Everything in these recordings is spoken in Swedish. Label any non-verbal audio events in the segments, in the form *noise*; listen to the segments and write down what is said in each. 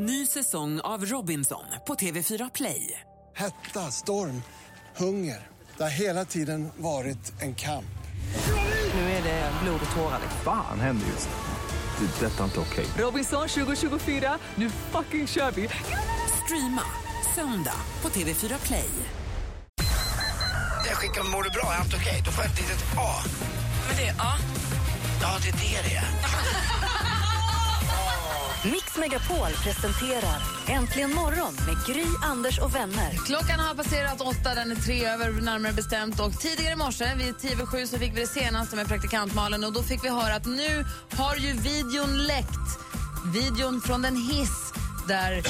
Ny säsong av Robinson på TV4 Play. Hetta, storm, hunger. Det har hela tiden varit en kamp. Nu är det blod och tårar. Fan händer just nu. Det. är Detta är inte okej. Robinson 2024, nu fucking kör vi! Streama söndag på TV4 Play. Jag skickar mår du bra, är allt okej? Då får jag ett litet A. Men det är ja. Ja, det är det det är. *laughs* Mix Megapol presenterar Äntligen morgon med Gry, Anders och vänner. Klockan har passerat åtta, den är tre över närmare bestämt. Och tidigare i morse, vid tio sju, så fick vi det senaste med praktikantmalen. Och då fick vi höra att nu har ju videon läckt. Videon från den hiss där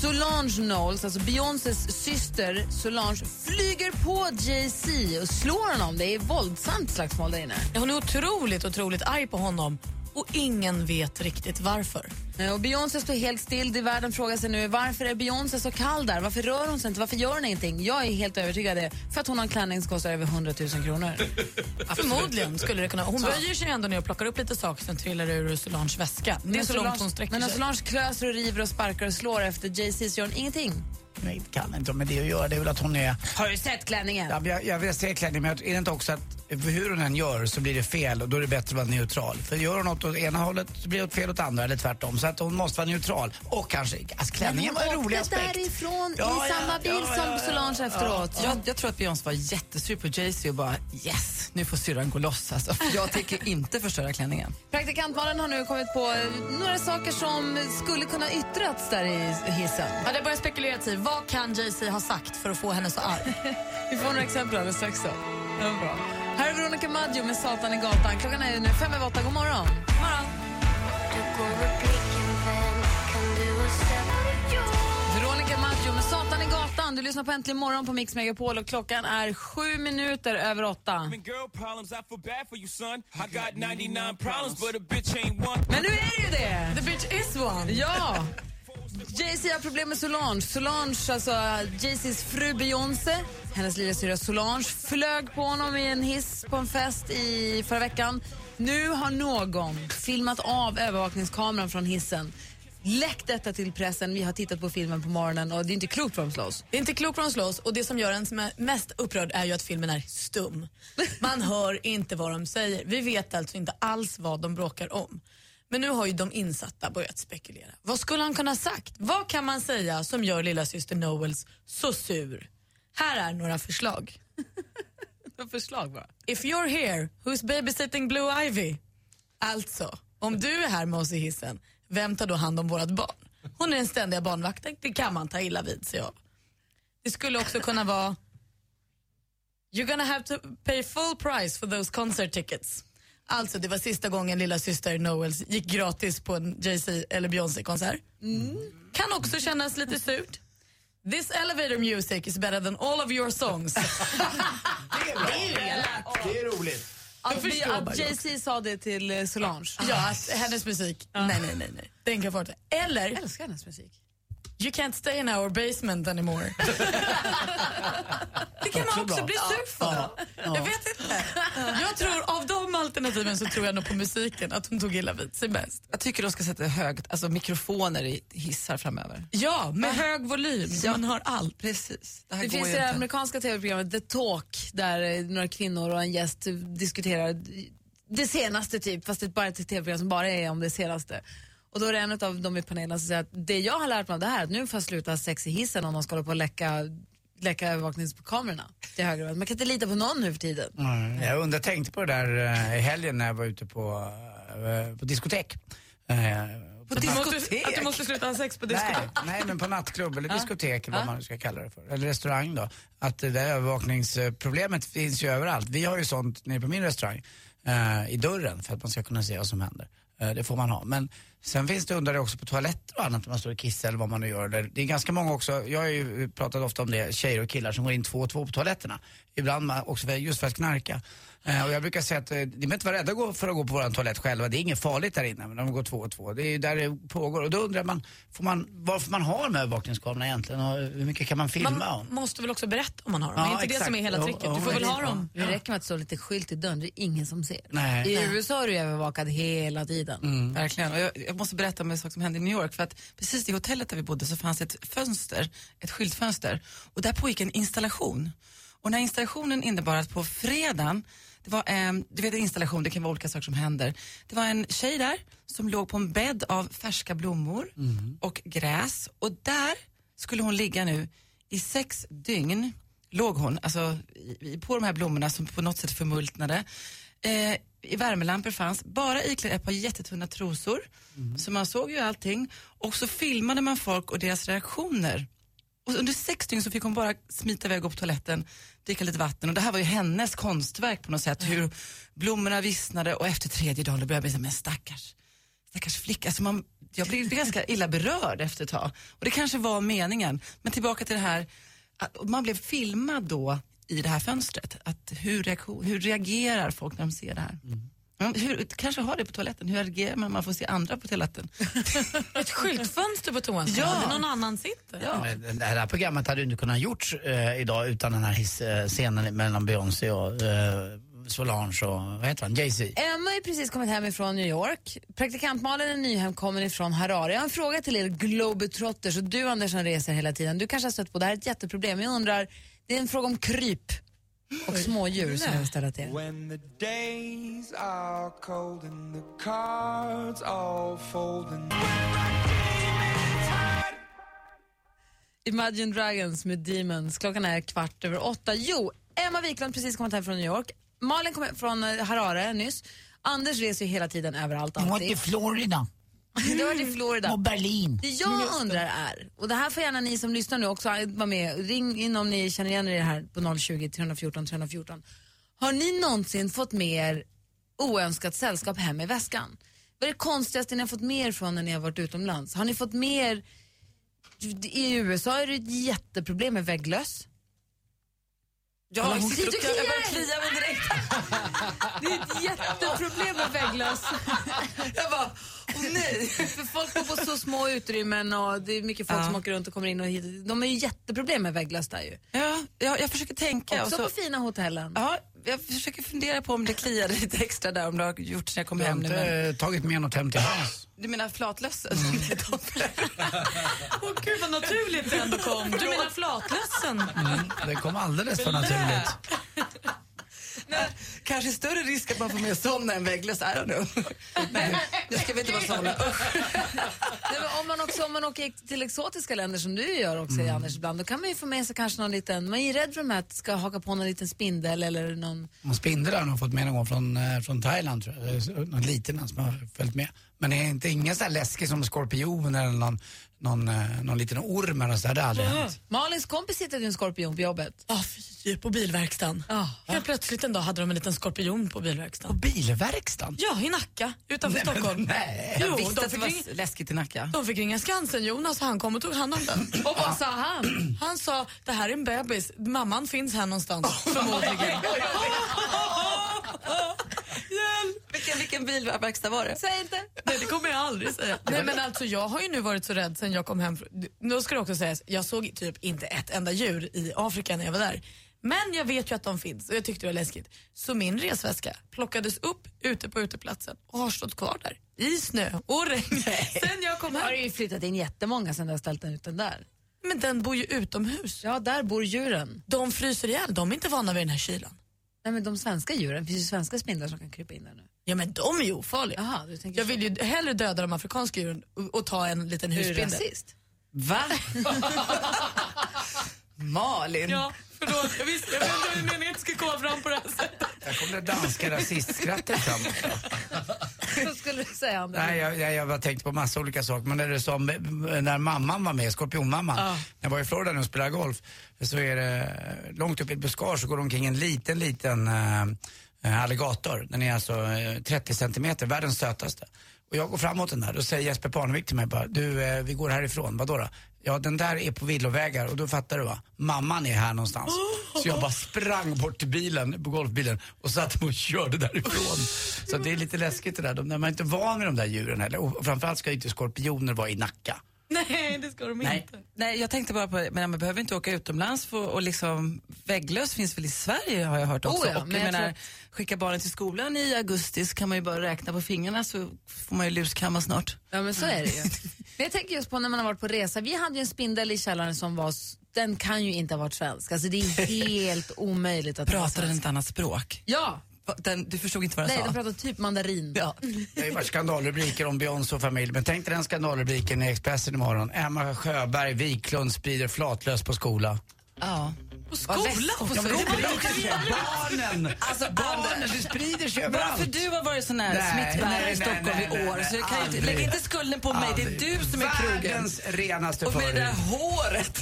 Solange Knowles, alltså Beyoncés syster Solange, flyger på Jay-Z och slår honom. Det är våldsamt slagsmål där inne. Hon är otroligt, otroligt arg på honom och ingen vet riktigt varför. Eh, Och Beyoncé står helt still. Det världen frågar sig nu varför är Beyoncé så kall där? Varför rör hon sig inte? Varför gör hon ingenting? Jag är helt övertygad det. För att hon har en klänning som kostar över 100 000 kronor. *laughs* Förmodligen skulle det kunna Hon böjer sig ändå ner och plockar upp lite saker som trillar ur Solanges väska. Det är så långt hon sträcker men när sig. Solange klöser och river och sparkar och slår efter Jay-Z så gör hon ingenting. Nej, det kan inte med det att göra. Det är väl att hon är... Har du sett klänningen? Ja, men jag, jag vill se klänning, men är det inte också att hur hon än gör så blir det fel och då är det bättre att vara neutral. För gör hon något åt ena hållet så blir det fel åt andra eller tvärtom. Så att hon måste vara neutral. Och kanske, alltså klänningen var en rolig aspekt. därifrån Ja, i ja, samma bil ja, ja, som Solange efteråt. Jag, jag tror att Beyoncé var jättesur på Jay-Z och bara yes, nu får syrran gå loss. Alltså. Jag tänker inte förstöra klänningen. Praktikantmalen har nu kommit på eh, några saker som skulle kunna yttrats där i hissen. Ja, det börjar spekuleras i vad kan Jay-Z ha sagt för att få henne så arg. *laughs* Vi får några exempel alldeles strax. Då. Det var bra. Här är Veronica Maggio med Satan i gatan. Klockan är nu fem över åtta. God morgon. God morgon. Veronica Maggio med Satan i gatan. Du lyssnar på Äntligen morgon på Mix Megapol och klockan är sju minuter över åtta. Men nu är det ju det! The bitch is one. Ja! *laughs* Jay-Z har problem med Solange. Solange, alltså Jay-Z's fru Beyoncé, hennes lillasyrra Solange, flög på honom i en hiss på en fest i förra veckan. Nu har någon filmat av övervakningskameran från hissen. Läckt detta till pressen. Vi har tittat på filmen på morgonen och det är inte klokt vad de slåss. Det är inte klokt vad de slåss och det som gör en som är mest upprörd är ju att filmen är stum. Man hör inte vad de säger. Vi vet alltså inte alls vad de bråkar om. Men nu har ju de insatta börjat spekulera. Vad skulle han kunna ha sagt? Vad kan man säga som gör lilla syster Noels så sur? Här är några förslag. *laughs* förslag bara. If you're here, who's babysitting Blue Ivy? Alltså, om du är här med oss i hissen, vem tar då hand om vårt barn? Hon är den ständiga barnvakten, det kan man ta illa vid sig av. Det skulle också kunna vara You're gonna have to pay full price for those concert tickets. Alltså det var sista gången lilla syster Noels gick gratis på en Jay-Z eller Beyoncé-konsert. Kan också kännas lite surt. This elevator music is better than all of your songs. *laughs* Det är bra. Det är roligt. Att, förstår bara att. Jay-Z sa det till Solange. ja, att hennes musik, nej nej nej nej. Den kan inte. Eller Jag älskar hennes musik. You can't stay in our basement anymore. *laughs* det kan man också bli sur för. Jag vet inte. Jag tror av de alternativen så tror jag nog på musiken, att hon tog illa vid sig bäst. Jag tycker de ska sätta högt, alltså mikrofoner i hissar framöver. Ja, med hög volym så Ja. man hör allt. Precis. Det här Det går finns ju det inte. amerikanska tv-programmet The Talk där eh, några kvinnor och en gäst eh, diskuterar det senaste typ, fast det är bara ett tv-program som bara är om det senaste. Och då är det en av dem i panelen som säger att det jag har lärt mig av det här, att nu får jag sluta sex i hissen om de ska hålla på och läcka, läcka övervakningskamerorna till höger. Man kan inte lita på någon nu för tiden. Mm, jag undrar, tänkte på det där eh, i helgen när jag var ute på, eh, på diskotek. Eh, På måste, diskotek? att du måste sluta ha sex på diskotek. Nej, nej, men på nattklubb eller diskotek eller vad man ska kalla det för. Eller restaurang då. Att det där övervakningsproblemet finns ju överallt. Vi har ju sånt nere på min restaurang i dörren för att man ska kunna se vad som händer. Eh, det får man ha. Men sen finns det undare också på toaletter och annat när man står och kissar eller vad man nu gör. Det är ganska många också, jag har ju pratat ofta om det, tjejer och killar som går in två och två på toaletterna. Ibland också för, just för att knarka. Eh, och jag brukar säga att eh, ni behöver inte vara rädda gå- för att gå på vår toalett själva. Det är inget farligt där inne, men de går två och två. Det är ju där det pågår. Och då undrar man, får man varför man har de här övervakningskamerorna egentligen och hur mycket kan man filma Man om? måste väl också berätta om man har dem? Ja, är inte det exakt. som är hela tricket? Du får väl ha dem? Det räcker med att det står lite skylt i dörren, det är ingen som ser. Nej. I USA är du övervakad hela tiden. Verkligen. Och jag, jag måste berätta om en sak som hände i New York. För att precis i hotellet där vi bodde så fanns ett fönster, ett skyltfönster. Och där pågick en installation. Och den här installationen innebar att på fredagen, det var en, du vet en installation, det kan vara olika saker som händer. Det var en tjej där som låg på en bädd av färska blommor och gräs. Och där skulle hon ligga nu i sex dygn. Låg hon, alltså i, på de här blommorna som på något sätt förmultnade. Eh, I värmelampor fanns, bara iklädd ett par jättetunna trosor. Så man såg ju allting. Och så filmade man folk och deras reaktioner. Och under sex dygn så fick hon bara smita iväg och gå på toaletten, dricka lite vatten och det här var ju hennes konstverk på något sätt. Hur blommorna vissnade och efter tredje dagen då började jag bli så men stackars, stackars flicka. Alltså man, jag blev ganska illa berörd efter ett tag. Och det kanske var meningen. Men tillbaka till det här, att man blev filmad då i det här fönstret. Att hur, reaktion, hur reagerar folk när de ser det här? Mm. Hur, kanske har det på toaletten, hur reagerar man man får se andra på toaletten? *laughs* Ett skyltfönster på toan, Ja. ja. någon annan sitter. Ja. Men Det här programmet hade ju inte kunnat gjorts eh, idag utan den här hiss-scenen mellan Beyoncé och eh, Solange och vad heter han, Jay-Z. Emma har ju precis kommit hem ifrån New York. Praktikant Malin är nyhemkommen ifrån Harare. Jag har en fråga till er globetrotters och du Anders som reser hela tiden. Du kanske har stött på det här är ett jätteproblem. Jag undrar, det är en fråga om kryp och smådjur som jag ställa till. When the days are cold and the cards all fold and Imagine Dragons med Demons. Klockan är kvart över åtta. Jo, Emma Wiklund precis kommit hem från New York. Malin kom hem från eh, Harare nyss. Anders reser ju hela tiden överallt alltid. Florida Du har varit i Florida. Berlin. Det jag undrar är, och det här får gärna ni som lyssnar nu också vara med, ring in om ni känner igen er i det här på 020 314 314. Har ni någonsin fått med er oönskat sällskap hem i väskan? Vad är det konstigaste ni har fått med er från när ni har varit utomlands? Har ni fått med er, i USA är det ett jätteproblem med vägglöss. Ja, Hon- jag, sitter och kliar, jag börjar klia mig direkt. *laughs* Det är ett jätteproblem med vägglöss. Jag bara, åh nej. *laughs* För folk bor på så små utrymmen och det är mycket folk Ja. som åker runt och kommer in och hit. De har ju jätteproblem med vägglöss där ju. Ja, jag, jag försöker tänka. Också och så, på fina hotellen. ja, jag försöker fundera på om det kliade lite extra där, om det har gjort när jag kom Du har hem nu. inte Men, tagit med något hem till Hans? du menar flatlössen? *laughs* *laughs* Åh gud vad naturligt det ändå kom. Du menar flatlössen? Det kom alldeles för naturligt. Kanske större risk att man får med såna än vägglöss, I don't know. Nej, nu ska vi inte vara såna. Usch. Nej, men om, man också, om man åker till exotiska länder som du gör också Anders ibland, då kan man ju få med sig kanske någon liten, man är ju rädd för att ska haka på någon liten spindel eller någon, Någon spindel har nog fått med någon gång från, eh, från Thailand tror jag. Någon liten som har följt med. Men det är inte ingen sån här läskig som skorpion eller någon, någon, eh, någon liten orm eller så. där. Det har aldrig hänt. Malins kompis hittade ju en skorpion på jobbet. Ja, fy, på bilverkstaden. Helt plötsligt en dag hade de en liten skorpion på På bilverkstaden. bilverkstan? Ja, i Nacka utanför Stockholm. Nej. Jo, Jag visste de att det fick, var ringa, läskigt i Nacka. de fick ringa Skansen-Jonas och han kom och tog hand om den. Och vad sa han? *clears throat* Han sa, det här är en bebis, mamman finns här någonstans *laughs* förmodligen. *laughs* Vilken, vilken bilverkstad var det? Säg inte. Nej, det kommer jag aldrig säga. Nej, men alltså, jag har ju nu varit så rädd sen jag kom hem. Nu ska det också sägas, jag såg typ inte ett enda djur i Afrika när jag var där. Men jag vet ju att de finns och jag tyckte det var läskigt. Så min resväska plockades upp ute på uteplatsen och har stått kvar där i snö och regn sen jag kom Har hem. det ju flyttat in jättemånga sen du har ställt den ut den där. Men den bor ju utomhus. Ja, där bor djuren. De fryser ihjäl, de är inte vana vid den här kylan. Nej men de svenska djuren, det finns ju svenska spindlar som kan krypa in där nu. Ja men de är ju ofarliga. Jaha, du tänker Jag vill ju hellre döda de afrikanska djuren och, och ta en liten du rasist? Va? *laughs* Malin. Ja, förlåt. Jag, visste, jag vet inte meningen att det skulle komma fram på det här sättet. Där kom det danska rasistskrattet fram. Vad skulle du säga Anders? Nej, jag, jag, jag bara tänkte på massa olika saker. Men när det som, när mamman var med, skorpionmamman, när jag var i Florida nu och spelade golf, så är det långt upp i ett buskage så går det omkring en liten, liten äh, alligator. Den är alltså eh, 30 centimeter, världens sötaste. Och jag går fram mot den där, då säger Jesper Parnevik till mig bara, du eh, vi går härifrån, vadå då? Ja den där är på villovägar och då fattar du va, mamman är här någonstans. *gasps* Så jag bara sprang bort till bilen, på golfbilen och satte mig och körde därifrån. Så det är lite läskigt det där, de, när man är inte van vid de där djuren heller. Och framförallt ska ju inte skorpioner vara i Nacka. *laughs* Nej, det ska de Nej. Nej, jag tänkte bara på men man behöver inte åka utomlands för, och liksom, vägglöss finns väl i Sverige har jag hört också. Oh ja, och men jag menar, tror skicka barnen till skolan i augusti så kan man ju bara räkna på fingrarna så får man ju luskamma snart. Ja men så är det ju. *laughs* Men jag tänker just på när man har varit på resa. Vi hade ju en spindel i källaren som var, den kan ju inte ha varit svensk. Alltså det är *laughs* helt omöjligt att Pratar den ett annat språk? Ja, Den, du förstod inte vad den nej sa? den pratar typ mandarin. Ja. *laughs* Det har ju varit skandalrubriker om Beyoncé och familj, men tänk dig den skandalrubriken i Expressen imorgon. Emma Sjöberg Wiklund sprider flatlös på skola. ja. På skolan? Ja, men det sprider sig. Barnen! Alltså, Barnen, det sprider sig Bara överallt. för du har varit sån här Nej, smittbärare nej, i nej, Stockholm nej, nej, i år nej, så jag kan aldrig. lägg inte skulden på mig, det är Aldrig. du som är krogen. Världens renaste Och med det där förhud. håret.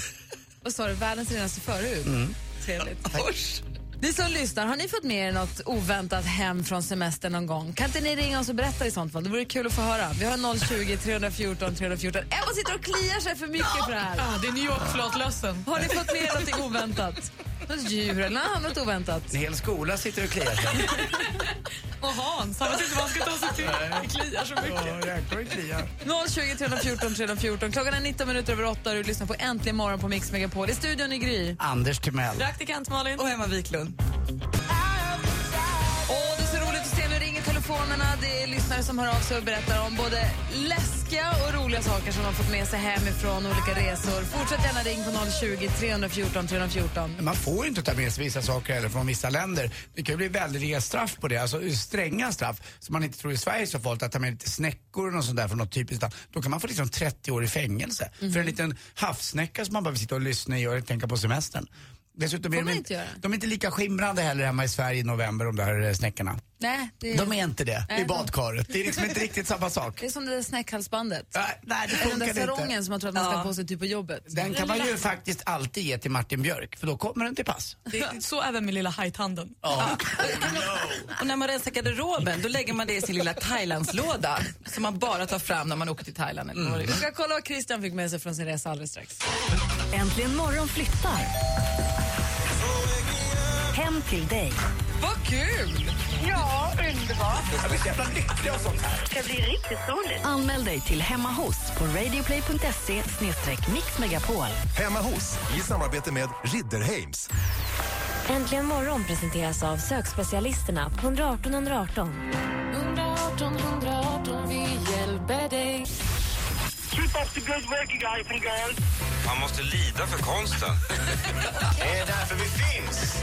Vad sa du, världens renaste förhud? Trevligt. Usch. Ni som lyssnar, har ni fått med er något oväntat hem från semestern någon gång? Kan inte ni ringa oss och berätta i sånt fall? Det vore kul att få höra. Vi har 020 314 314. Emma sitter och kliar sig för mycket för det här. Ja, det är New York-flatlössen. Har ni fått med er något oväntat? Något djur eller något oväntat? En hel skola sitter och kliar sig. *laughs* Och Hans, han vet inte vad han ska ta sig till. Det kliar så mycket. Ja, räknar och kliar. 020 314 314. Klockan är 19 minuter över 8 och du lyssnar på Äntligen morgon på Mix Megapol. I studion i Gry. Anders Timell. Praktikant Malin. Och Emma Wiklund. Lyssnare som hör av sig och berättar om både läskiga och roliga saker som de fått med sig hemifrån olika resor. Fortsätt gärna ring på 020 314 314. Man får ju inte ta med sig vissa saker heller från vissa länder. Det kan ju bli väldiga straff på det, alltså stränga straff som man inte tror i Sverige så folk att ta med lite snäckor och något sånt där från något typiskt land. Då kan man få liksom 30 år i fängelse för en liten havssnäcka som man bara vill sitta och lyssna i och tänka på semestern. Dessutom är de, inte de är inte lika skimrande heller hemma i Sverige i november, de där eh, snäckorna. Nej, det är, De är inte det Nej, i badkaret. Det är liksom inte riktigt samma *laughs* sak. det är som det där snäckhalsbandet. Nej, nej, det Eller den där funkar sarongen inte. som man tror att man ska ha på sig typ på jobbet. Den kan man ju faktiskt alltid ge till Martin Björk, för då kommer den till pass. Det är så även med lilla hajthanden. Och när man rensar garderoben då lägger man det i sin lilla Thailandslåda som man bara tar fram när man åker till Thailand. Eller är. Vi ska kolla vad Christian fick med sig från sin resa alldeles strax. Äntligen morgon flyttar. Hem till dig. Vad kul! Ja, underbart. Jag blir så jävla lycklig och sånt här. Det ska bli riktigt roligt. Anmäl dig till Hemma hos på radioplay.se mixmegapol. Hemma hos, i samarbete med Ridderheims. Äntligen morgon presenteras av sökspecialisterna på 118 118. 118 118, Keep up the good work guys and girls. Man måste lida för konsten. Det är därför vi finns!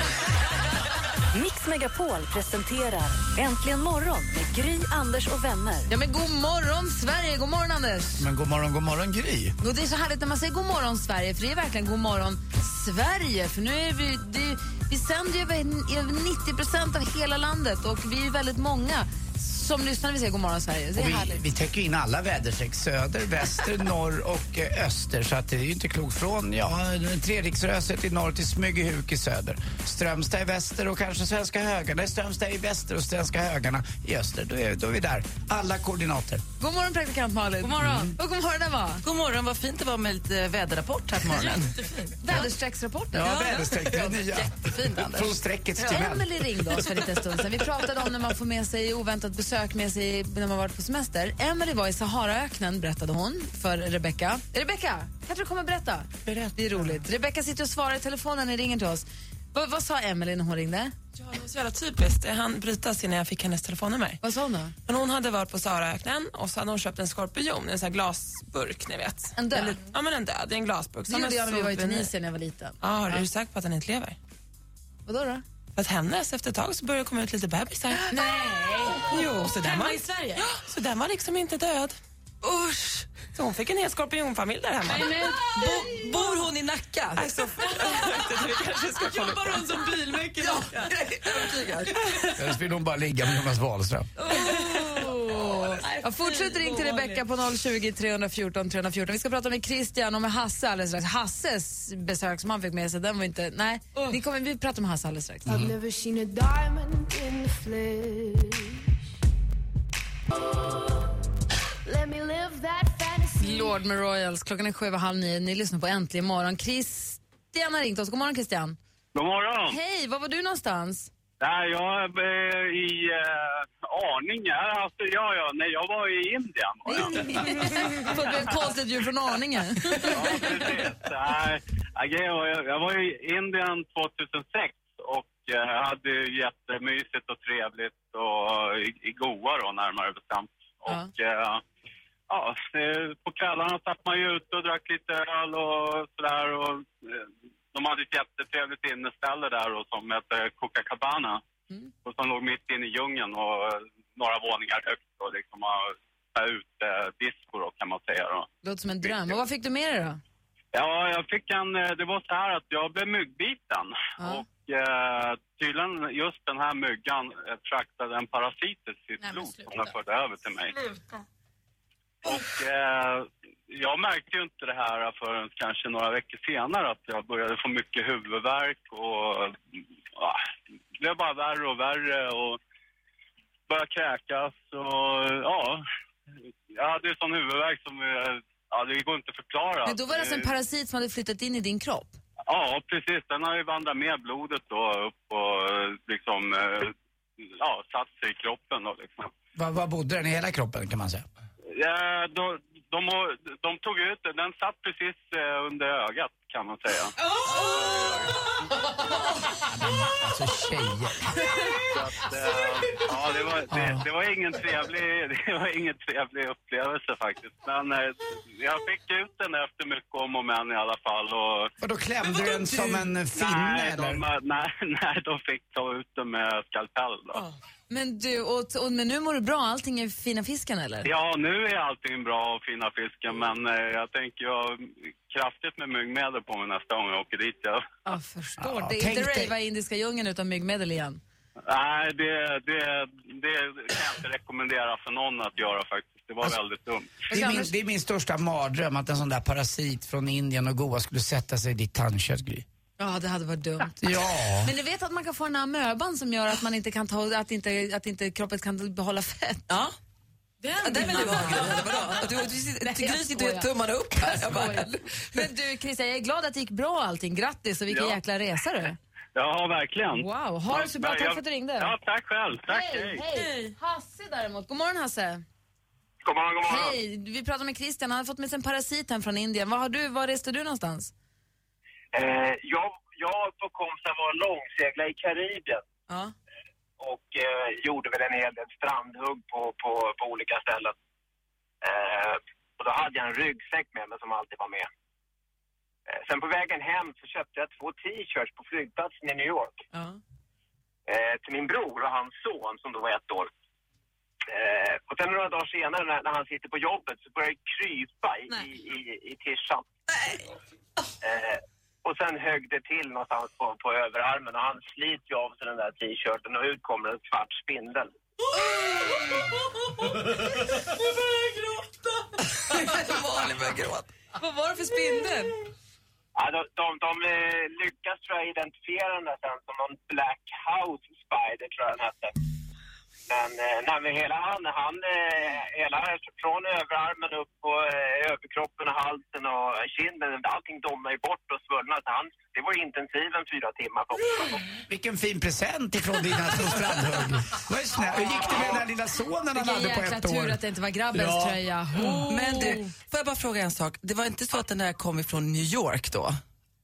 Mix Megapol presenterar Äntligen morgon med Gry, Anders och vänner. Ja, men god morgon, Sverige! God morgon, Anders! Men god morgon, god morgon Gry. Och det är så härligt när man säger god morgon, Sverige, för det är verkligen god morgon, Sverige. För nu är vi, det, vi sänder ju över, över 90 procent av hela landet och vi är väldigt många som lyssnar när vi säger god morgon, Sverige. Det är vi, härligt. vi täcker in alla väderstreck, söder, väster, *laughs* norr och eh, öster. Så att det är ju inte klokt från ja, Treriksröset i norr till Smygehuk i söder. Strömstad i väster och kanske Svenska högarna. Nej, Strömstad i väster och Svenska högarna i öster. Då är, då är vi där. Alla koordinater. God morgon, praktikant Malin. God morgon. Och god morgon, Emma. God morgon, vad fint det var med lite väderrapport här på morgonen. Väderstrecksrapporten. Ja, väderstreck, det är nya. Jättefint Anders. Från strecket till. Emelie ringde oss för en liten stund sedan. Vi pratade om när man får med sig oväntat besök med sig när man varit på semester. Emelie var i Saharaöknen, berättade hon för Rebecca. Rebecca, kanske du kommer berätta? Berätta. Det är roligt. Rebecca sitter och svarar i telefonen när ringer till oss. Vad, vad sa Emelie när hon ringde? Ja, det var så jävla typiskt. Jag hann bryta sig när jag fick hennes telefonnummer. Vad sa hon då? Men hon hade varit på Saharaöknen och så hade hon köpt en skorpion, en sån här glasburk, ni vet. En död? Eller- Ja, men en död. Det är en glasburk. Det gjorde jag när vi var i. Tunisien när jag var liten. Ja, är du säker på att den inte lever? Vadå då? För att hennes, efter ett tag så började det komma ut lite bebisar. *gasps* Nej! Jo, så den var, i Sverige? Ja, så den var liksom inte död. Usch! Så hon fick en hel skorpionfamilj där hemma. Bo, bor hon i Nacka? *laughs* Alltså, vi *laughs* kanske ska kolla upp Jobbar hon som bilmekaniker? Eller så vill hon bara ligga med Jonas Wahlström. Ja, fortsätt ring till Rebecca på 020 314 314. Vi ska prata med Christian och med Hasse alldeles strax. Hasses besök som han fick med sig, den var inte... Nej, ni kommer, vi pratar med Hasse alldeles strax. I've never seen a diamond in the flesh. Let me live that fantasy. Lord med Royals. Klockan är sju över halv nio. Ni lyssnar på Äntligen morgon. Christian har ringt oss. God morgon Christian. God morgon. Hej, var var du någonstans? Nej, jag är i uh, Arninge. Alltså, ja, ja, nej, jag var i Indien. var jag. *laughs* För ett konstigt djur från Arninge. Nej, nej, grejen var, jag, jag var i Indien 2006 och eh, hade jättemysigt och trevligt och i, i Goa då närmare bestämt. Och eh, ja, eh, på kvällarna satt man ju ute och drack lite öl och sådär och eh, de hade ett jättetrevligt inneställe där då, som hette Copacabana och som låg mitt inne i djungeln och eh, några våningar högt och liksom uh, ute disco då kan man säga då. Låter som en dröm. Och vad fick du med dig då? Ja, jag fick en, eh, det var så här att jag blev myggbiten. Och eh, tydligen just den här myggan eh, traktade en parasit i sitt blod som den förde över till mig. Och eh, jag märkte ju inte det här förrän kanske några veckor senare att jag började få mycket huvudvärk och ja, det blev bara värre och värre och började kräkas och ja, jag hade ju sån huvudvärk som, eh, ja det går inte att förklara. Men då var det alltså en parasit som hade flyttat in i din kropp? Ja, precis. Den har ju vandrat med blodet då upp och liksom, eh, ja, satt sig i kroppen då liksom. Var, var bodde den i hela kroppen kan man säga? Ja, de, de, de tog ut den, den satt precis eh, under ögat kan man säga. *laughs* Alltså tjejer. Att, eh, ja, det var, det, det, var ingen trevlig, *laughs* det var ingen trevlig upplevelse faktiskt. Men eh, jag fick ut den efter mycket om och men i alla fall. Och, Och då klämde du den som en finne nej, eller? de, nej, nej, de fick ta ut den med skalpell då. Men du, och, och, men nu mår du bra? Allting är fina fisken eller? Ja, nu är allting bra och fina fisken, men eh, jag tänker jag har kraftigt med myggmedel på mig nästa gång jag åker dit. Ja. Jag förstår. Ja, det är inte rava i indiska djungeln utan myggmedel igen. Nej, det, det, det kan jag inte rekommendera för någon att göra faktiskt. Det var väldigt dumt. Det är, min, det är min största mardröm att en sån där parasit från Indien och Goa skulle sätta sig i ditt tandkött, Gry. Ja, det hade varit dumt. *laughs* Ja. Men ni vet att man kan få den här amöban som gör att man inte kan ta, att inte, att inte kroppen kan behålla fett? Ja. Den, Ja, den vill du ha, Gry, Gry sitter och tummarna upp här. Jag Jag bara-. Men du Christian, jag är glad att det gick bra allting. Grattis och vilken Ja. jäkla resa du. Ja, verkligen. Wow, ha det så bra. Tack jag- för att du ringde. Ja, tack själv. Tack, hej, hej. Hasse däremot. God morgon Hasse. God morgon, god morgon. Hej, vi pratar med Christian. Han har fått med sig en parasit hem från Indien. Var, har du, var reste du någonstans? Eh, jag, jag och kompisar var långsegla i Karibien Ja. och eh, gjorde väl en hel del strandhugg på, på, på olika ställen. Eh, och då hade jag en ryggsäck med mig som alltid var med. Eh, sen på vägen hem så köpte jag två t-shirts på flygplatsen i New York. Eh, till min bror och hans son som då var ett år. Eh, och sen några dagar senare när, när han sitter på jobbet så börjar det krypa i, i, i, i tishan. Eh, och sen högg det till någonstans på, på överarmen och han sliter ju av sig den där t-shirten och ut kommer en svart spindel. Nu börjar jag gråta. *laughs* Malin börjar gråta. Vad var det för spindel? Ja, de, de, de eh, lyckas tror jag identifiera den där sen som någon Black House Spider tror jag den hette. Men, eh, nej, men hela han, han eh, hela från överarmen upp på eh, överkroppen och halsen och kinden, allting domnade ju bort och svullnade. Så han, det var ju intensiven fyra timmar på Vilken fin present ifrån dina *laughs* små strandhugg. Vad. Hur gick det med den där lilla sonen han Vilken hade på ett år? tur att det inte var grabbens Ja. tröja. Oh. Men du, får jag bara fråga en sak? Det var inte så att den där kom ifrån New York då?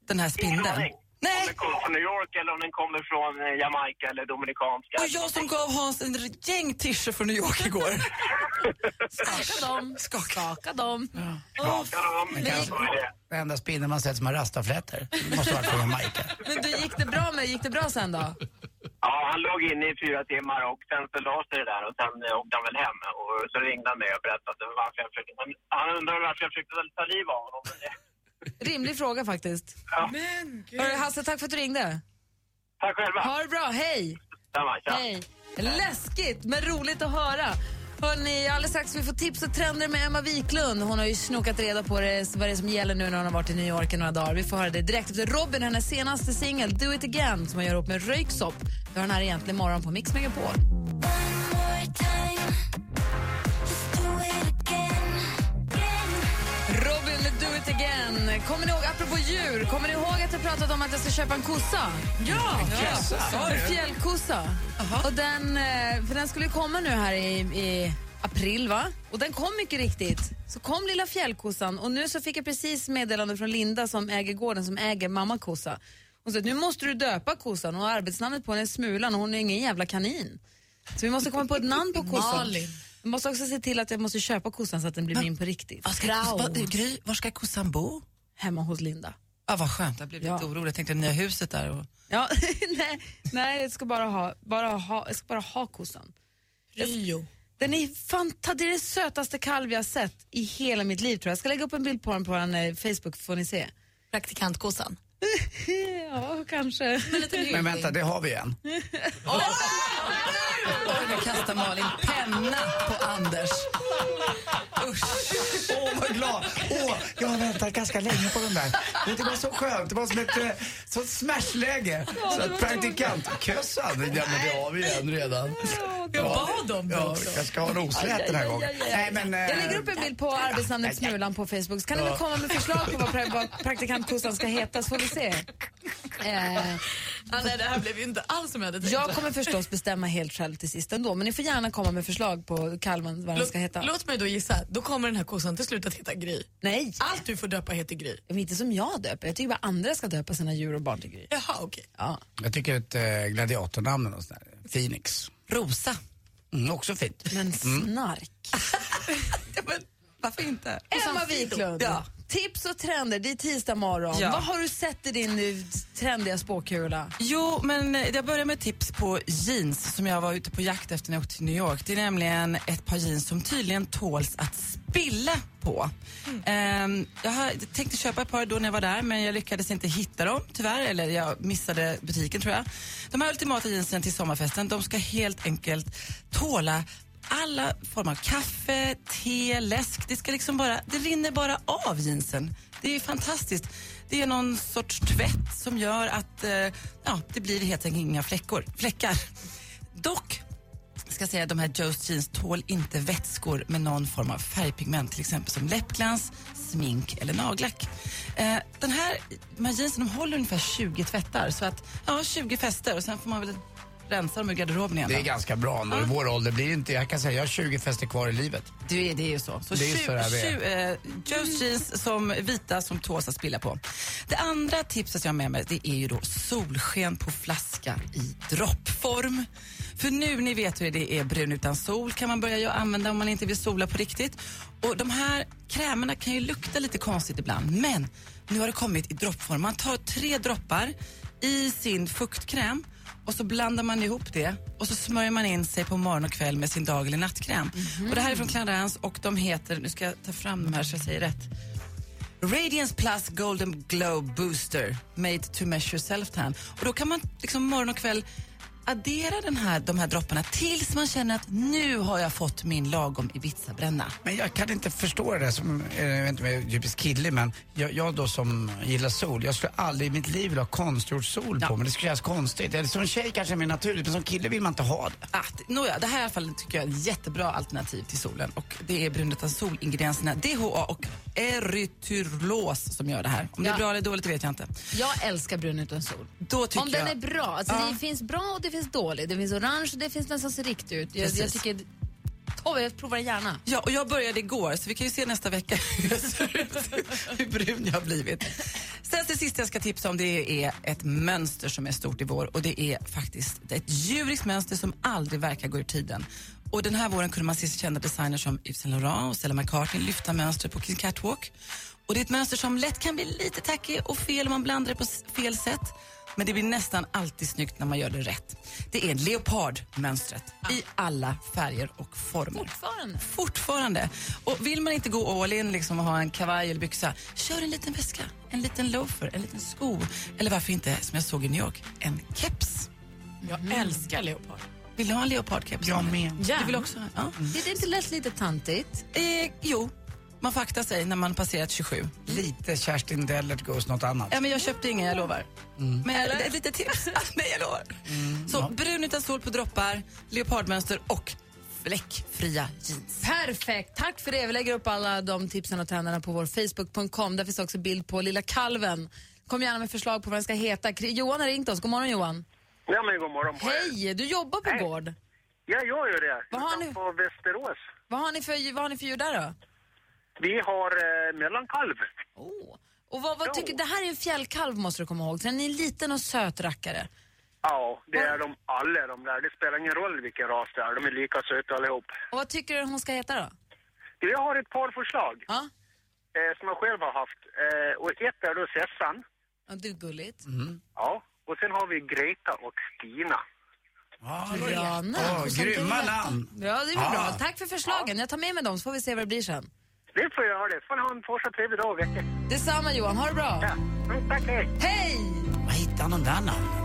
Den här spindeln? Nej. Om den kommer från New York eller om den kommer från eh, Jamaica eller Dominikanska. Och jag som gav Hans en gäng t från New York *laughs* igår. Skaka dem. Skaka dem. Men kanske Den enda spindeln man sett som har rastaflätor. Det måste varit från Jamaica. *laughs* Men du, gick det bra med, gick det bra sen då? Ja, han låg inne i fyra timmar och sen så la sig det där och sen eh, åkte han väl hem och så ringde han mig och berättade varför jag försökte. Han undrade varför jag försökte ta liv av honom. Rimlig fråga faktiskt. Men Hörru, Hasse, tack för att du ringde. Tack själva. Ha det bra, hej! Samma, tja. Hej. Läskigt, men roligt att höra. Hörrni, alldeles strax vi få tips och trender med Emma Wiklund. Hon har ju snokat reda på det, vad det är som gäller nu när hon har varit i New York i några dagar. Vi får höra det direkt efter Robin, hennes senaste singel Do It Again som hon gör upp med Röyksopp. Vi har den här egentligen morgon på Mix Megapol. Robin med Do Again. Kommer ni ihåg, apropå djur, kommer ni ihåg att jag pratat om att jag ska köpa en kossa? Ja! ja. En fjällkossa. Och den, eh, för den skulle komma nu här i, i april, va? Och den kom mycket riktigt. Så kom lilla fjällkossan och nu så fick jag precis meddelande från Linda som äger gården, som äger mamma kossa. Hon sa att nu måste du döpa kossan och arbetsnamnet på henne är Smulan och hon är ingen jävla kanin. Så vi måste komma på ett namn på kossan. Malin. Vi måste också se till att jag måste köpa kossan så att den blir min på riktigt. Var ska, vad, Gry, var ska kossan bo? Hemma hos Linda. Ja, vad skönt, jag blev lite Ja. orolig. Jag tänkte nya huset där. Och... Ja, *laughs* nej, nej, jag ska bara ha, bara ha, jag ska bara ha kossan. Rio. Den är fanta, det är den sötaste kalv jag har sett i hela mitt liv tror jag. Jag ska lägga upp en bild på den på en eh, Facebook får ni se. Praktikantkossan. *laughs* ja, kanske. Men vänta, det har vi en. *laughs* Oj, nu kastar Malin penna på Anders. Usch. Åh, vad glad! Åh, jag har väntat ganska länge på den där. Det var så skönt. Det var som ett eh, sånt smashläge. Så att praktikant... Kössan, ja men det har vi en redan. Jag bad om det Ja, också. jag ska ha roslät den här gången. Nej, men, eh, Jag lägger upp en bild på arbetsnamnet Smulan på Facebook. Så kan ni väl komma med förslag på vad, pra- vad praktikantkossan ska heta så får vi se. Ja, nej, det här blev ju inte alls som jag hade tänkt. jag kommer förstås bestämma helt själv till sist ändå, men ni får gärna komma med förslag på kalven vad den ska heta. Låt mig då gissa, då kommer den här kossan till slut att heta Gry. Nej! Allt du får döpa heter Gry. Men inte som jag döper, jag tycker bara andra ska döpa sina djur och barn till Gry. Jaha, okej. Ja. Jag tycker ett eh, gladiatornamn är något sånt där. Phoenix. Rosa. Mm, också fint. Men snark. *laughs* Varför inte? Emma Wiklund, Ja. Tips och trender, det är tisdag morgon. Ja. Vad har du sett i din nu trendiga spåkula? Jo, men eh, jag börjar med tips på jeans som jag var ute på jakt efter när jag åkte till New York. Det är nämligen ett par jeans som tydligen tåls att spilla på. Jag har- jag tänkte köpa ett par då när jag var där men jag lyckades inte hitta dem tyvärr, eller jag missade butiken tror jag. De här ultimata jeansen till sommarfesten, de ska helt enkelt tåla alla former av kaffe, te, läsk. Det ska liksom bara, det rinner bara av jeansen. Det är fantastiskt. Det är någon sorts tvätt som gör att eh, ja, det blir helt enkelt inga fläckor, fläckar. Dock ska säga att de här Joe's jeans tål inte vätskor med någon form av färgpigment, till exempel som läppglans, smink eller nagellack. Eh, den här, de här jeansen de håller ungefär 20 tvättar, så att ja, 20 fester och sen får man väl rensa dem ur garderoben igen. Det är ganska bra nu. I vår ålder blir det inte... Jag kan säga jag har 20 fester kvar i livet. Det är, det är ju så. så Det är tju- så det är. tju- eh, Joe's jeans som vita som tåls att spilla på. Det andra tipset jag har med mig det är ju då solsken på flaska i droppform. För nu, ni vet hur det är brun utan sol kan man börja ju använda om man inte vill sola på riktigt. Och de här krämerna kan ju lukta lite konstigt ibland men nu har det kommit i droppform. Man tar tre droppar i sin fuktkräm och så blandar man ihop det och så smörjer man in sig på morgon och kväll med sin dag eller nattkräm. Och det här är från Clarins och de heter, nu ska jag ta fram de här så jag säger rätt. Radiance Plus Golden Glow Booster made to measure self-tan. Och då kan man liksom morgon och kväll addera den här, de här dropparna tills man känner att nu har jag fått min lagom Ibiza-bränna. Men jag kan inte förstå det där som, eh, jag vet inte om jag är typisk kille men jag, jag då som gillar sol, jag skulle aldrig i mitt liv vilja ha konstgjord sol på mig. Det skulle kännas konstigt. Eller som tjej kanske är mer naturligt men som kille vill man inte ha det. Ah, det- nåja, det här i alla fall tycker jag är ett jättebra alternativ till solen och det är brun utan sol-ingredienserna DHA och erytyrlos som gör det här. Om det Ja. är bra eller dåligt det vet jag inte. Jag älskar brun utan sol. Då tycker Om den jag- är bra. Alltså Ja. Det finns bra och det finns dåligt. Det finns orange och det finns den som ser riktig ut. Jag, jag tycker... Tove, jag provar gärna. Ja, och jag började igår så vi kan ju se nästa vecka hur jag ser ut, hur brun jag har blivit. Sen till sist jag ska tipsa om det är ett mönster som är stort i vår och det är faktiskt ett djuriskt mönster som aldrig verkar gå ur tiden. Och den här våren kunde man se kända designers som Yves Saint Laurent och Stella McCartney lyfta mönstret på King Catwalk. Och det är ett mönster som lätt kan bli lite tacky och fel om man blandar det på fel sätt. Men det blir nästan alltid snyggt när man gör det rätt. Det är leopardmönstret i alla färger och former. Fortfarande? Fortfarande. Och vill man inte gå all in liksom och ha en kavaj eller byxa, kör en liten väska, en liten loafer, en liten sko eller varför inte, som jag såg i New York, en keps. Jag älskar leopard. Vill du ha en leopardkeps? Jag med. Du vill också ha? Ja. Det är inte lätt lite tantigt. Eh, jo, man får akta sig när man passerat 27. Lite Kerstin Dellert goes något annat. Ja, men jag köpte inga, jag lovar. Mm. Men det är lite tips. *laughs* Nej, jag lovar. Så brun utan sol på droppar, leopardmönster och fläckfria jeans. Perfekt, tack för det. Vi lägger upp alla de tipsen och trenderna på vår Facebook.com. Där finns också bild på lilla kalven. Kom gärna med förslag på vad den ska heta. Johan har ringt oss. God morgon Johan. Ja, men god morgon på er. Hej, du jobbar på gård. Jag gör det. Vad har ni- På Västerås. Vad har ni för, vad har ni för djur där då? Vi har eh, mellankalv. Och vad, vad tycker, det här är en fjällkalv måste du komma ihåg. Den är en liten och söt rackare. Ja, det är de alla de där. Det spelar ingen roll vilken ras det är. De är lika söta allihop. Och vad tycker du hon ska heta då? Jag har ett par förslag. Ja. Eh, som jag själv har haft. Eh, och ett är då Sessan. Ja, det är gulligt. Ja. Och sen har vi Greta och Stina. Åh, Och sånt grymma namn. Ja, det är väl bra. Ja. Tack för förslagen. Jag tar med mig dem så får vi se vad det blir sen. Det får jag göra det. Får ni ha en fortsatt trevlig dag och vecka. Detsamma Johan, ha det bra. Ja. Mm, tack, hej. Hej! Vad hittade han de där namnen?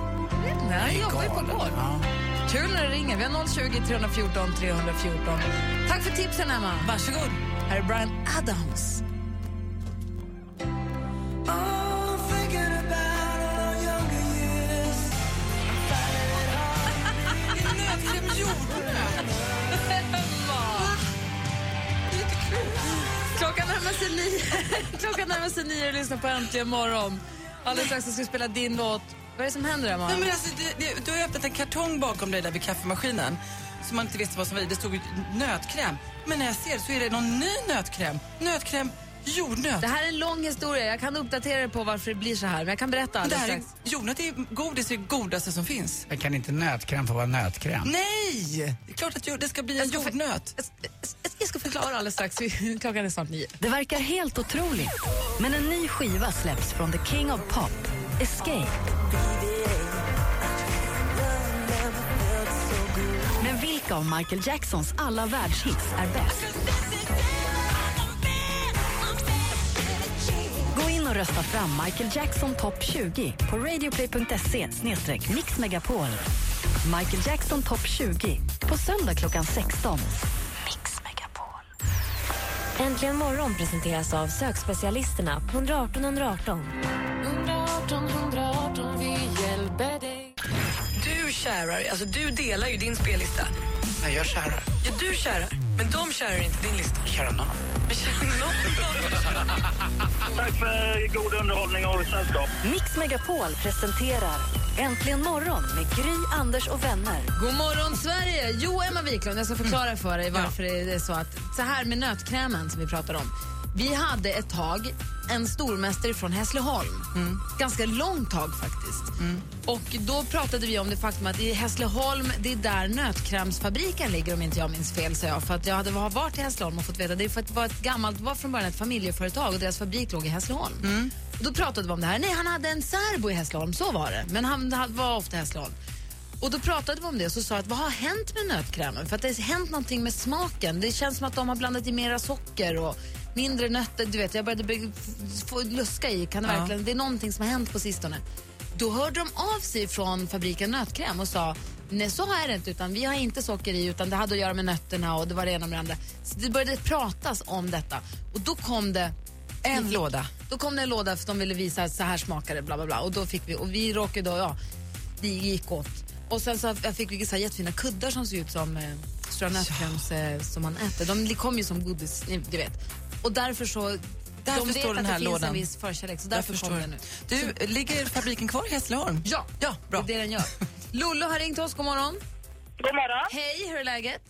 Nej, han jobbar ju på gård. Ja. Kul när det ringer. Vi har 020 314 314. Tack för tipsen, Emma. Varsågod. Här är Brian Adams. Klockan närmar sig nio. *laughs* Klockan närmar sig nio och lyssnar på Äntligen morgon. Alldeles strax ska vi spela din låt. Vad är det som händer, Emma? Nej, men alltså, det, det, du har ju öppnat en kartong bakom dig där vid kaffemaskinen som man inte visste vad som var i. Det stod ju nötkräm. Men när jag ser så är det någon ny nötkräm. Nötkräm jordnöt. Det här är en lång historia. Jag kan uppdatera dig på varför det blir så här. Men jag kan berätta det alldeles här är, strax. jordnöt är godis är det godaste som finns. Men kan inte nötkräm få vara nötkräm? Nej! Det är klart att jord- det ska bli en jordnöt. Jag ska förklara alldeles strax. *laughs* Klockan är snart nio. Det verkar helt otroligt, men en ny skiva släpps från The King of Pop, Escape. Men vilka av Michael Jacksons alla världshits är bäst? Och rösta fram Michael Jackson topp 20 på radioplay.se mixmegapol. Michael Jackson topp 20 på söndag klockan 16. Äntligen morgon presenteras av sökspecialisterna på 118 118. 118 118, vi hjälper dig. Du kärar, alltså du delar ju din spellista. Nej, jag kärar. Ja, du kärar, men de kärar inte din lista. Kärar någon. Tack för god underhållning och sällskap. Mix Megapol presenterar Äntligen morgon med Gry, Anders och vänner. God morgon, Sverige! Jo, Emma Wiklund, jag ska förklara för dig varför det är så att... Så här med nötkrämen som vi pratar om. Vi hade ett tag en stormästare från Hässleholm. Ganska långt tag faktiskt. Och då pratade vi om det faktum att i Hässleholm, det är där nötkrämsfabriken ligger om inte jag minns fel, sa jag. För att jag hade varit i Hässleholm och fått veta, det för att det var ett gammalt, var från början ett familjeföretag och deras fabrik låg i Hässleholm. Och då pratade vi om det här. Nej, han hade en särbo i Hässleholm, så var det. Men han var ofta i Hässleholm. Och då pratade vi om det och så sa att vad har hänt med nötkrämen? För att det har hänt någonting med smaken. Det känns som att de har blandat i mera socker och mindre nötter. Du vet, jag började få luska i. Kan det, Ja. verkligen, det är någonting som har hänt på sistone. Då hörde de av sig från fabriken Nötkräm och sa Nej, så är det inte. Utan vi har inte socker i, utan det hade att göra med nötterna och det var det ena med det andra. Så det började pratas om detta. Och då kom det En låda. då kom det en låda för de ville visa att så här smakar det, bla bla bla. Och då fick vi, och vi råkade då, ja, det gick åt. Och sen så fick vi så här jättefina kuddar som ser ut som eh, stora nötkräms eh, som man äter. De kom ju som godis, ni, du vet. Och därför så, Därför de vet står den att här det finns lådan. en viss förkärlek, så därför förstår. kom den nu. Du, ligger fabriken kvar i Hässleholm? Ja, ja bra. det är det den gör. *laughs* Lollo har ringt oss, god morgon. God morgon. Hej, hur är läget?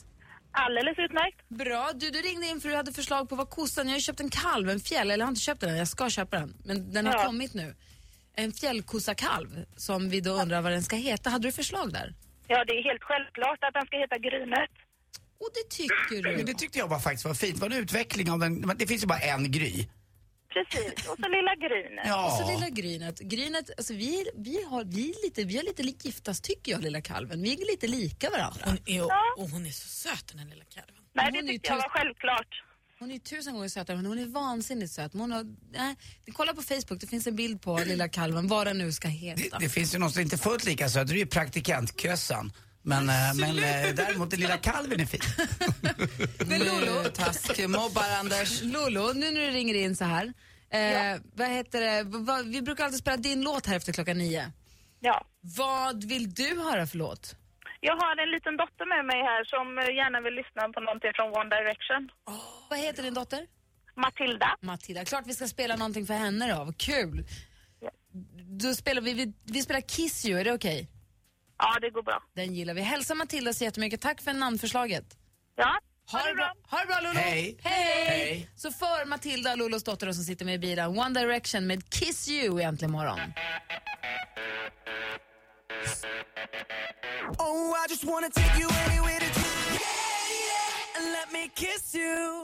Alldeles utmärkt. Bra. Du, du ringde in för du hade förslag på vad kossan... Jag har köpt en kalv, en fjäll, eller jag har inte köpt den jag ska köpa den. Men den har Ja. kommit nu. En fjällkossakalv som vi då undrar vad den ska heta. Hade du förslag där? Ja, det är helt självklart att den ska heta Grynet. Och det tycker du? Men det tyckte jag var faktiskt var fint. Det var en utveckling av den. Det finns ju bara en Gry. Precis. Och så lilla Grynet. Ja. Och så lilla Grynet. Grynet, alltså vi, vi, har, vi, är lite, vi har lite likgiftas tycker jag, lilla kalven. Vi är lite lika varandra. Hon är, och hon är så söt den här lilla kalven. Nej, Hon det tyckte jag var självklart. Hon är tusen gånger sötare, men hon är vansinnigt söt. Men Hon har, nej, kolla på Facebook, det finns en bild på lilla kalven, vad den nu ska heta. Det finns ju någon som inte är fullt lika söt. Det är ju praktikantkössan. Men, eh, men eh, däremot den lilla kalven är fin. *laughs* Men Lolo, Taskmobbar Anders. Lolo, nu när du ringer in så här. Eh, Vad heter det? Vad, vi brukar alltid spela din låt här efter klockan nio. Ja. Vad vill du höra för låt? Jag har en liten dotter med mig här som eh, gärna vill lyssna på någonting från One Direction. Vad heter din dotter? Matilda. Matilda. Klart vi ska spela någonting för henne då. Vad kul. Då spelar vi, vi, vi spelar Kiss You, är det okej? Ja, det går bra. Den gillar vi. Hälsa Matilda så jättemycket. Tack för namnförslaget. Ja, ha, det bra. Ha det bra Lolo. Hej. Hej. Hej. Så för Matilda, Lolos dotter, som sitter med i bilen, One Direction med Kiss You egentligen morgon. Oh, I just wanna take you anywhere to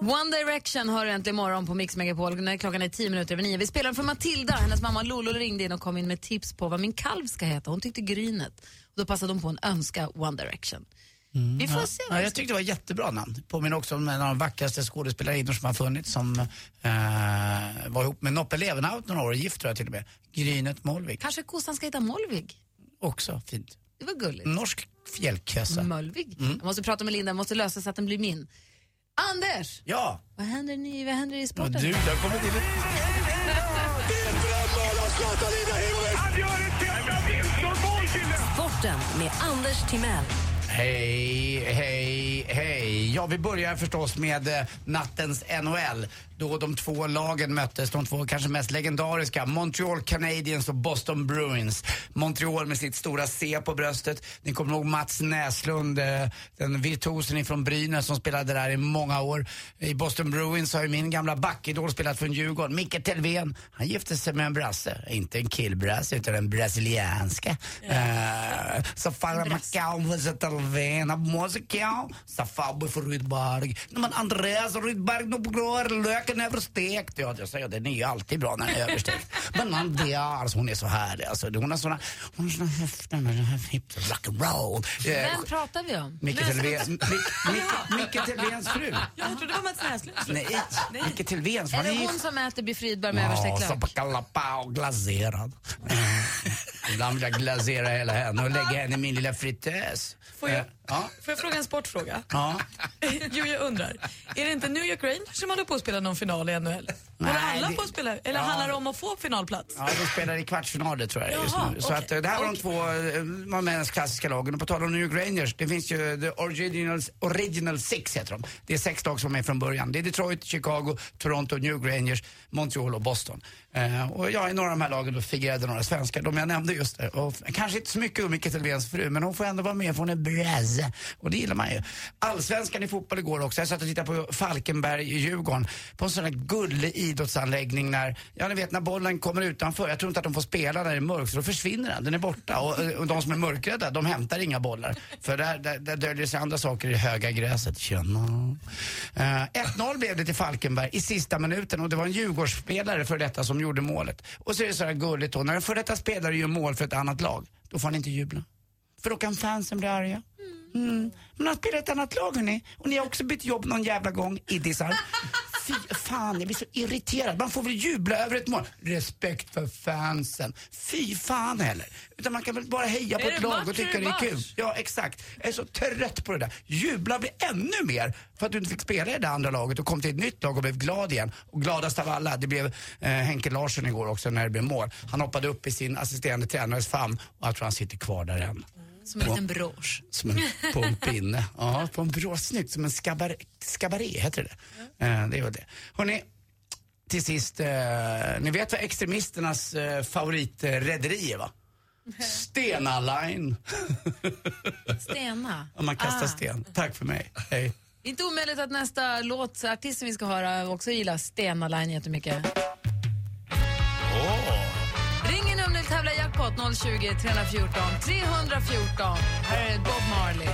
One Direction hör äntligen morgon på Mix Megapol när klockan är tio minuter över nio. Vi spelar för Matilda. Hennes mamma Lolo ringde in och kom in med tips på vad min kalv ska heta. Hon tyckte Grynet. Och då passade hon på en önska One Direction. Vi får ja. se. Ja, jag tyckte det var ett jättebra namn. Påminner också om en av de vackraste skådespelarinnor som har funnits som eh, var ihop med Noppe Levenhaupt några år, gift tror jag till och med. Grynet Molvig. Kanske kossan ska heta Molvig. Också fint. Det var gulligt. Norsk fjällkössa. Mölvig. Mm. Jag måste prata med Linda, jag måste lösa så att den blir min. Anders! Ja. Vad händer, nu, vad händer i sporten? du, kommit in ett... Sporten med Anders Timell. Hej, hej, hej. Ja, vi börjar förstås med eh, nattens NHL. Då de två lagen möttes, de två kanske mest legendariska, Montreal Canadiens och Boston Bruins. Montreal med sitt stora C på bröstet. Ni kommer ihåg Mats Näslund, eh, den virtuosen ifrån Brynäs som spelade där i många år. I Boston Bruins har ju min gamla backidol spelat från Djurgården, Micke Telvén. Han gifte sig med en brasse, inte en killbrasse utan en brasilianska. Eh, Så Farah Macau was a Telvén, a Moscow, Safabu för Rydberg. Men Andreas Rydberg, nu går löken överstekt. Ja, jag säger den är ju alltid bra när den är överstekt. Men Andreas, hon är så härlig alltså. Hon har såna, hon har såna hips rock'n'roll. Eh, Vem pratar vi om? Micke Telvéns fru. Jag trodde det var Mats Näslunds fru. Nej, Micke Telvéns. Är det hon som äter Biff Rydberg med överstekt Ja, lök? soppakalapao glaserad. Ibland vill jag glasera hela henne och lägga henne i min lilla fritös. Får jag, Eh, Ja. får jag fråga en sportfråga? Ja. *laughs* jo, jag undrar. Är det inte New York Rangers som håller på att spela någon final i NHL? Nej, alla det- få spela? Eller Ja. handlar det om att få finalplats? Ja, de spelar i kvartsfinaler tror jag just Jaha, nu. Så okej. att, eh, det här var de två eh, de mest klassiska lagen. Och på tal om New York Rangers, det finns ju The Originals, Original Six heter de. Det är sex lag som är med från början. Det är Detroit, Chicago, Toronto, New York Rangers, Montreal och Boston. Eh, och jag i några av de här lagen då figurerade några svenskar, de jag nämnde just det. Och kanske inte så mycket Micke Telvéns fru, men hon får ändå vara med för hon är brasse. Och det gillar man ju. Allsvenskan i fotboll igår också. Jag satt och tittade på Falkenberg, Djurgården, På en sån här gullig idrottsanläggning när, ja ni vet när bollen kommer utanför. Jag tror inte att de får spela när det är mörkt, så då försvinner den. Den är borta. Och, eh, och de som är mörkrädda, de hämtar inga bollar. För där, där, där döljer sig andra saker i höga gräset. Tjena. Eh, uh, 1-0 blev det till Falkenberg i sista minuten och det var en Djurgårdsspelare för detta som gjorde målet. Och så är det så här gulligt då, när en för detta spelare gör mål för ett annat lag, då får han inte jubla. För då kan fansen bli arga. Mm. Men han spelar ett annat lag hörni. Och ni har också bytt jobb någon jävla gång, iddisar. Fy fan, jag blir så irriterad. Man får väl jubla över ett mål. Respekt för fansen. Fy fan heller. Utan man kan väl bara heja på ett lag och tycka det är kul. Ja, exakt. Jag är så trött på det där. Jubla vi ännu mer för att du inte fick spela i det andra laget och kom till ett nytt lag och blev glad igen. Och gladast av alla, det blev eh, Henke Larsson igår också när det blev mål. Han hoppade upp i sin assisterande tränares famn och jag tror han sitter kvar där än. Som en liten brosch. Som en, på en pinne. Ja, på en bra snyggt. Som en skabaré, skabaré heter det. Eh, det är väl det. Hörrni, till sist. Eh, ni vet vad extremisternas eh, favoritrederi är va? Stena Line. *laughs* Stena. Om man kastar Ah. sten. Tack för mig. Hej. Inte omöjligt att nästa låt, artisten vi ska höra, också gillar Stena Line jättemycket. Ring jackpot 020 314 314. Här är Bob Marley.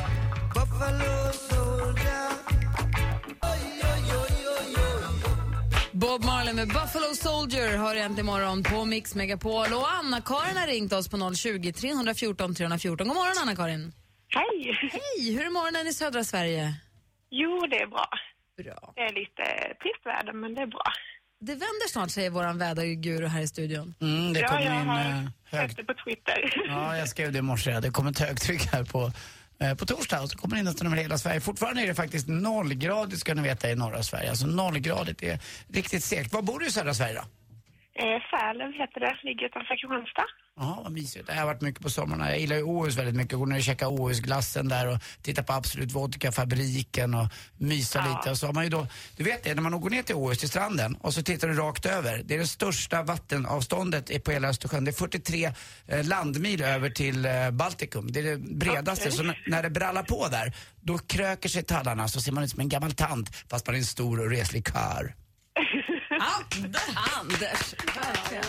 Bob Marley med Buffalo Soldier har äntligen morgon på Mix Megapol. Och Anna-Karin har ringt oss på 020 314 314. God morgon Anna-Karin. Hej! Hej! Hur är morgonen i södra Sverige? Jo, det är bra. Bra. Det är lite trist väder, men det är bra. Det vänder snart, säger våran väderguru här i studion. Mm, det ja, jag in har eh, hög... sett det på Twitter. Ja, jag skrev det i morse. Det kommer ett högtryck här på, eh, på torsdag och så kommer det in nästan över hela Sverige. Fortfarande är det faktiskt nollgradigt ska ni veta i norra Sverige. Alltså nollgradigt är riktigt segt. Var bor du i södra Sverige då? Eh, Sälen heter det, ligger utanför Kristianstad. Ja, vad mysigt. Jag har varit mycket på sommarna. Jag gillar ju Åhus väldigt mycket. Gå ner och käka Åhusglassen där och titta på Absolut Vodka-fabriken och mysa lite. Och så har man ju då, du vet det, när man går ner till Åhus, till stranden och så tittar du rakt över. Det är det största vattenavståndet på hela Östersjön. Det är 43 eh, landmil över till eh, Baltikum. Det är det bredaste. Okej. Så när det brallar på där, då kröker sig tallarna så ser man ut som en gammal tant fast man är en stor och reslig karl. Anders, verkligen.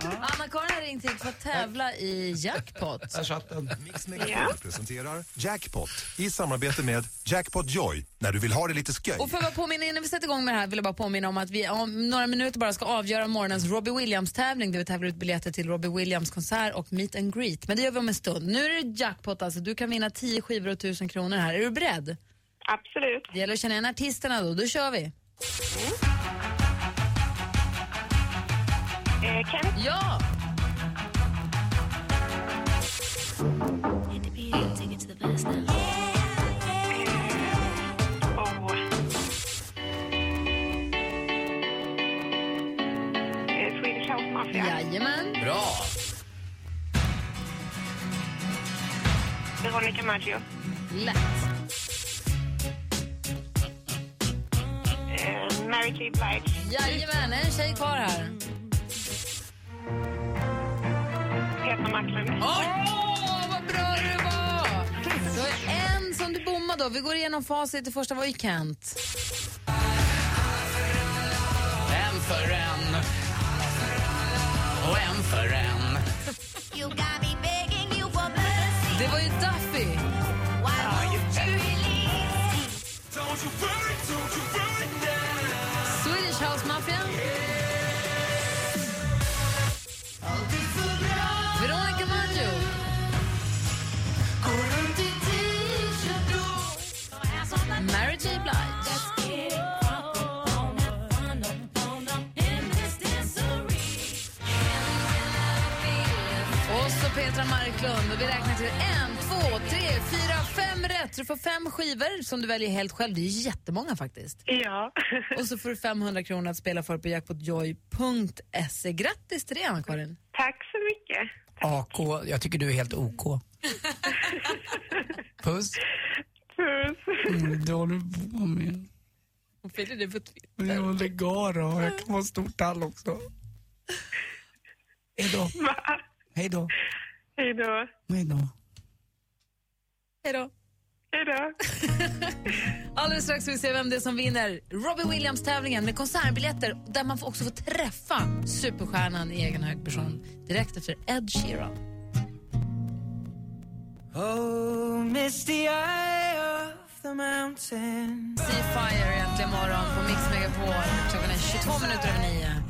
Anna-Karin har ringt hit för att tävla i jackpot. Där satt den. Mix Megapol presenterar Jackpot i samarbete med Jackpot Joy när du vill ha det lite sköj. Och för att påminna, innan vi sätter igång med det här vill jag bara påminna om att vi om några minuter bara ska avgöra morgonens Robbie Williams-tävling där vi tävlar ut biljetter till Robbie Williams konsert och meet and greet. Men det gör vi om en stund. Nu är det jackpot alltså. Du kan vinna 10 skivor och 1000 kronor här. Är du beredd? Absolut. Det gäller att känna igen artisterna då. Då kör vi. Eh, Kent? Ja! Eh? Jajamän. Bra! Veronica Maggio? Lätt. Eh, Mary J. Blige? Jajamän, en tjej kvar här. Åh, vad bra du var! Har en som du bommade då. Vi går igenom facit. Det första var ju Kent. En för en och en för en. Det var ju Marklund. Och vi räknar till en, två, tre, fyra, fem rätt. Du får fem skivor som du väljer helt själv. Det är jättemånga faktiskt. Ja. *laughs* Och så får du 500 kronor att spela för på jackpotjoy.se. Grattis till det, Anna-Karin. Tack så mycket. AK, jag tycker du är helt OK. *laughs* Puss. Puss. Mm, det har du på med. Hon fyller det på Twitter. Ja, lägg av då. Jag kan vara en stor tall också. Hej då. Hej då. Hej då. Hej då. Hej då. Hej då. *laughs* Alldeles strax ska vi se vem det är som vinner Robbie Williams-tävlingen med konsertbiljetter där man också får träffa superstjärnan i egen hög person direkt efter Ed Sheeran. Oh, misty eye of the mountain. Seafire egentligen morgon på Mix Megapol. Klockan är 22 minuter över nio.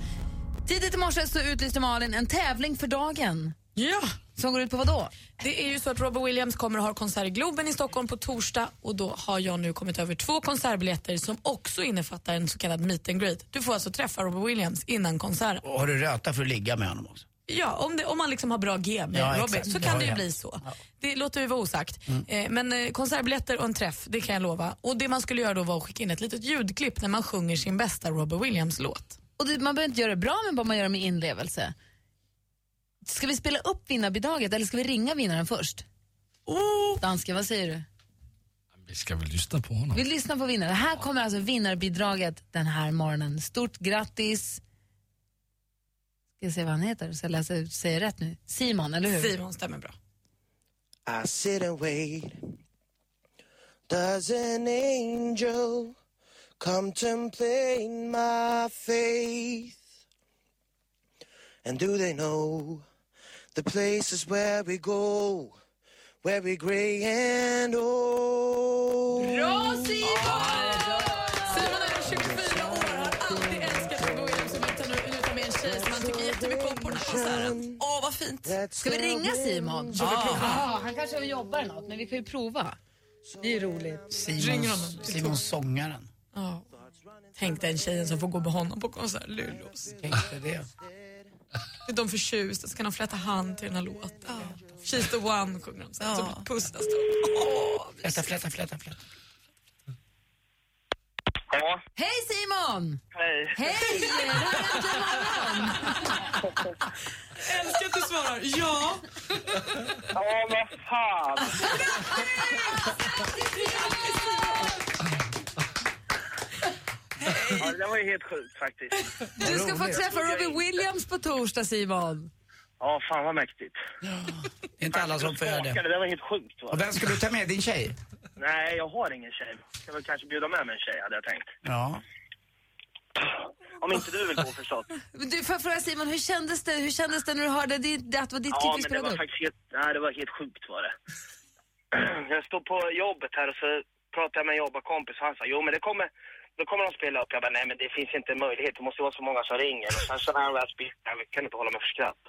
Tidigt i morse så utlyste Malin en tävling för dagen. Ja! Som går ut på vad då? Det är ju så att Robbie Williams kommer att ha konsert i Globen i Stockholm på torsdag och då har jag nu kommit över två konsertbiljetter som också innefattar en så kallad meet and greet. Du får alltså träffa Robbie Williams innan konserten. Och har du röta för att ligga med honom också? Ja, om, det, om man liksom har bra G med Ja, exakt. så kan det ju jag. bli så. Det låter vi vara osagt. Eh, men eh, konsertbiljetter och en träff, det kan jag lova. Och det man skulle göra då var att skicka in ett litet ljudklipp när man sjunger sin bästa Robbie Williams-låt. Och det, man behöver inte göra det bra, men bara man gör det med inlevelse. Ska vi spela upp vinnarbidraget eller ska vi ringa vinnaren först? Oh. Dansken, vad säger du? Vi ska väl lyssna på honom. Vi lyssnar på vinnaren. Här kommer alltså vinnarbidraget den här morgonen. Stort grattis! Ska jag se vad han heter så jag läser, säger rätt nu. Simon, eller hur? Simon stämmer bra. I sit and wait. Does an angel contemplate my faith? And do they know the places where we go, where we gray and old? Bra Simon! Simon är 24 år har alltid älskat Robbie Williams som utan, utan med en tjej som han tycker jättemycket om på den här konserten. Åh, vad fint! Ska vi ringa Simon? Ja, han kanske jobbar eller något, men vi kan ju prova. Det är ju roligt. Honom. Simon, Simon sångaren. Ja. Tänk den tjejen som får gå med honom på konsert, Lulos. Tänk dig det. Är de förtjusta så kan de fläta hand till den här låten. She's the one sjunger de sen. Så pussas de. Åh, Fläta, fläta, fläta, fläta. Hej Simon! hej. Hej! Det här är Äntligen morgon. Älskar att du svarar ja. Ja, vad fan. Ja, det där var ju helt sjukt faktiskt. Du ska få träffa Robbie Williams på torsdag, Simon. Ja, fan vad mäktigt. Det är inte alla som får göra Det det. där var helt sjukt. Va? Och vem ska du ta med? Din tjej? Nej, jag har ingen tjej. Ska väl kanske bjuda med mig en tjej, hade jag tänkt. Ja. Om inte du vill gå förstås. Du, får jag fråga Simon, hur kändes det, hur kändes det när du hörde det, det att det var ditt Ja, klipp vi men det spelade var upp? faktiskt helt, nej, det var helt sjukt var det. *clears throat* Jag stod på jobbet här och så pratade jag med en jobbarkompis och han sa, jo men det kommer, då kommer de spela upp. Jag bara, nej men det finns inte en möjlighet, det måste vara så många som ringer. Och sen så när han väl spelade, jag kan inte hålla mig för skratt.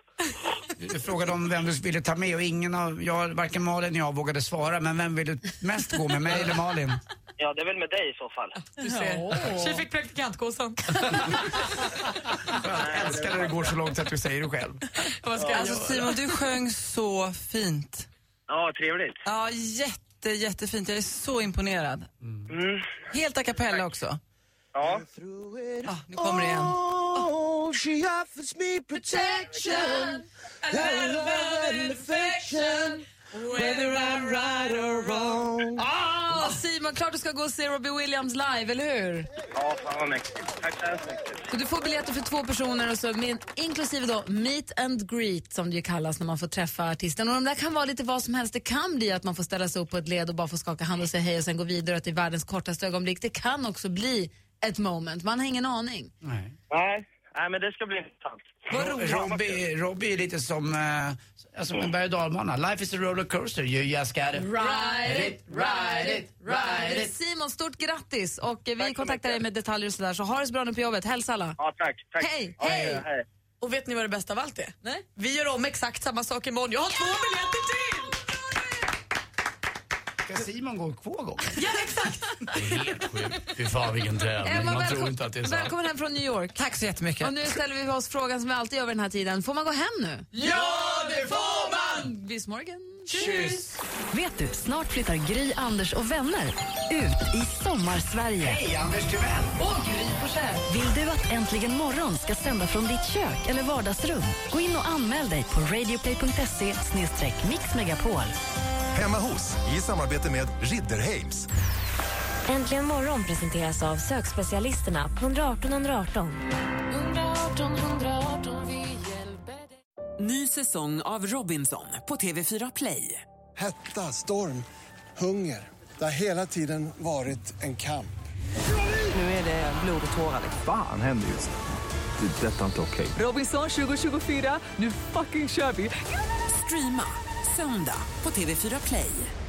Du frågade om vem du ville ta med och ingen av, jag, varken Malin eller jag vågade svara. Men vem vill du mest gå med, mig eller Malin? Ja, det är väl med dig i så fall. Du ser. Tjej fick praktikantkåsan. Jag älskar när det går så långt att du säger det själv. Vad ska Alltså? Simon, du sjöng så fint. Ja, trevligt. Ja, jätte, jättefint. Jag är så imponerad. Mm. Helt a cappella också. Ja. Ah, nu kommer det igen. Oh, she offers me protection, and love and affection, whether I'm right or wrong. Ah, Simon, klart du ska gå och se Robbie Williams live, eller hur? Ja, fan vad mäktigt. Tack så hemskt mycket. Så du får biljetter för två personer, och så med, inklusive då meet and greet som det ju kallas när man får träffa artisten. Och de där kan vara lite vad som helst. Det kan bli att man får ställa sig upp på ett led och bara få skaka hand och säga hej och sen gå vidare till världens kortaste ögonblick. Det kan också bli ett moment. Man har ingen aning. Nej. Nej, nej men det ska bli intressant. Robbie, Robbie är lite som, eh, alltså en berg och dalbana. Life is a roller coaster, you just gotta Ride it, ride it, ride it. Simon, stort grattis och eh, vi kontaktar dig med detaljer och sådär. Så ha det så bra nu på jobbet. Hälsa alla. Ja, tack. tack. Hej. hej. Och vet ni vad det bästa av allt är? Nej. Vi gör om exakt samma sak imorgon. Jag har två biljetter till! Ska Simon gå två gånger? Ja, exakt! Det är helt sjukt. Fy fan vilken tävling. Emma, Man tror inte att det är sant. Välkommen hem från New York. Tack så jättemycket. Och nu ställer vi oss frågan som vi alltid gör vid den här tiden. Får man gå hem nu? Ja, det får man! Bis morgon. Tjus! Vet du, snart flyttar Gry, Anders och vänner ut i sommarsverige. Hej Anders Timell! Och Gry Forssell. Vill du att Äntligen morgon ska sända från ditt kök eller vardagsrum? Gå in och anmäl dig på radioplay.se mixmegapol. Hemma hos, i samarbete med Ridderheims. Äntligen morgon presenteras av sökspecialisterna på 118 118. Ny säsong av Robinson på TV4 Play. Hetta, storm, hunger. Det har hela tiden varit en kamp. Nu är det blod och tårar. Fan händer just. Det. är Detta är inte okej. Robinson 2024, nu fucking kör vi! Streama söndag på TV4 Play.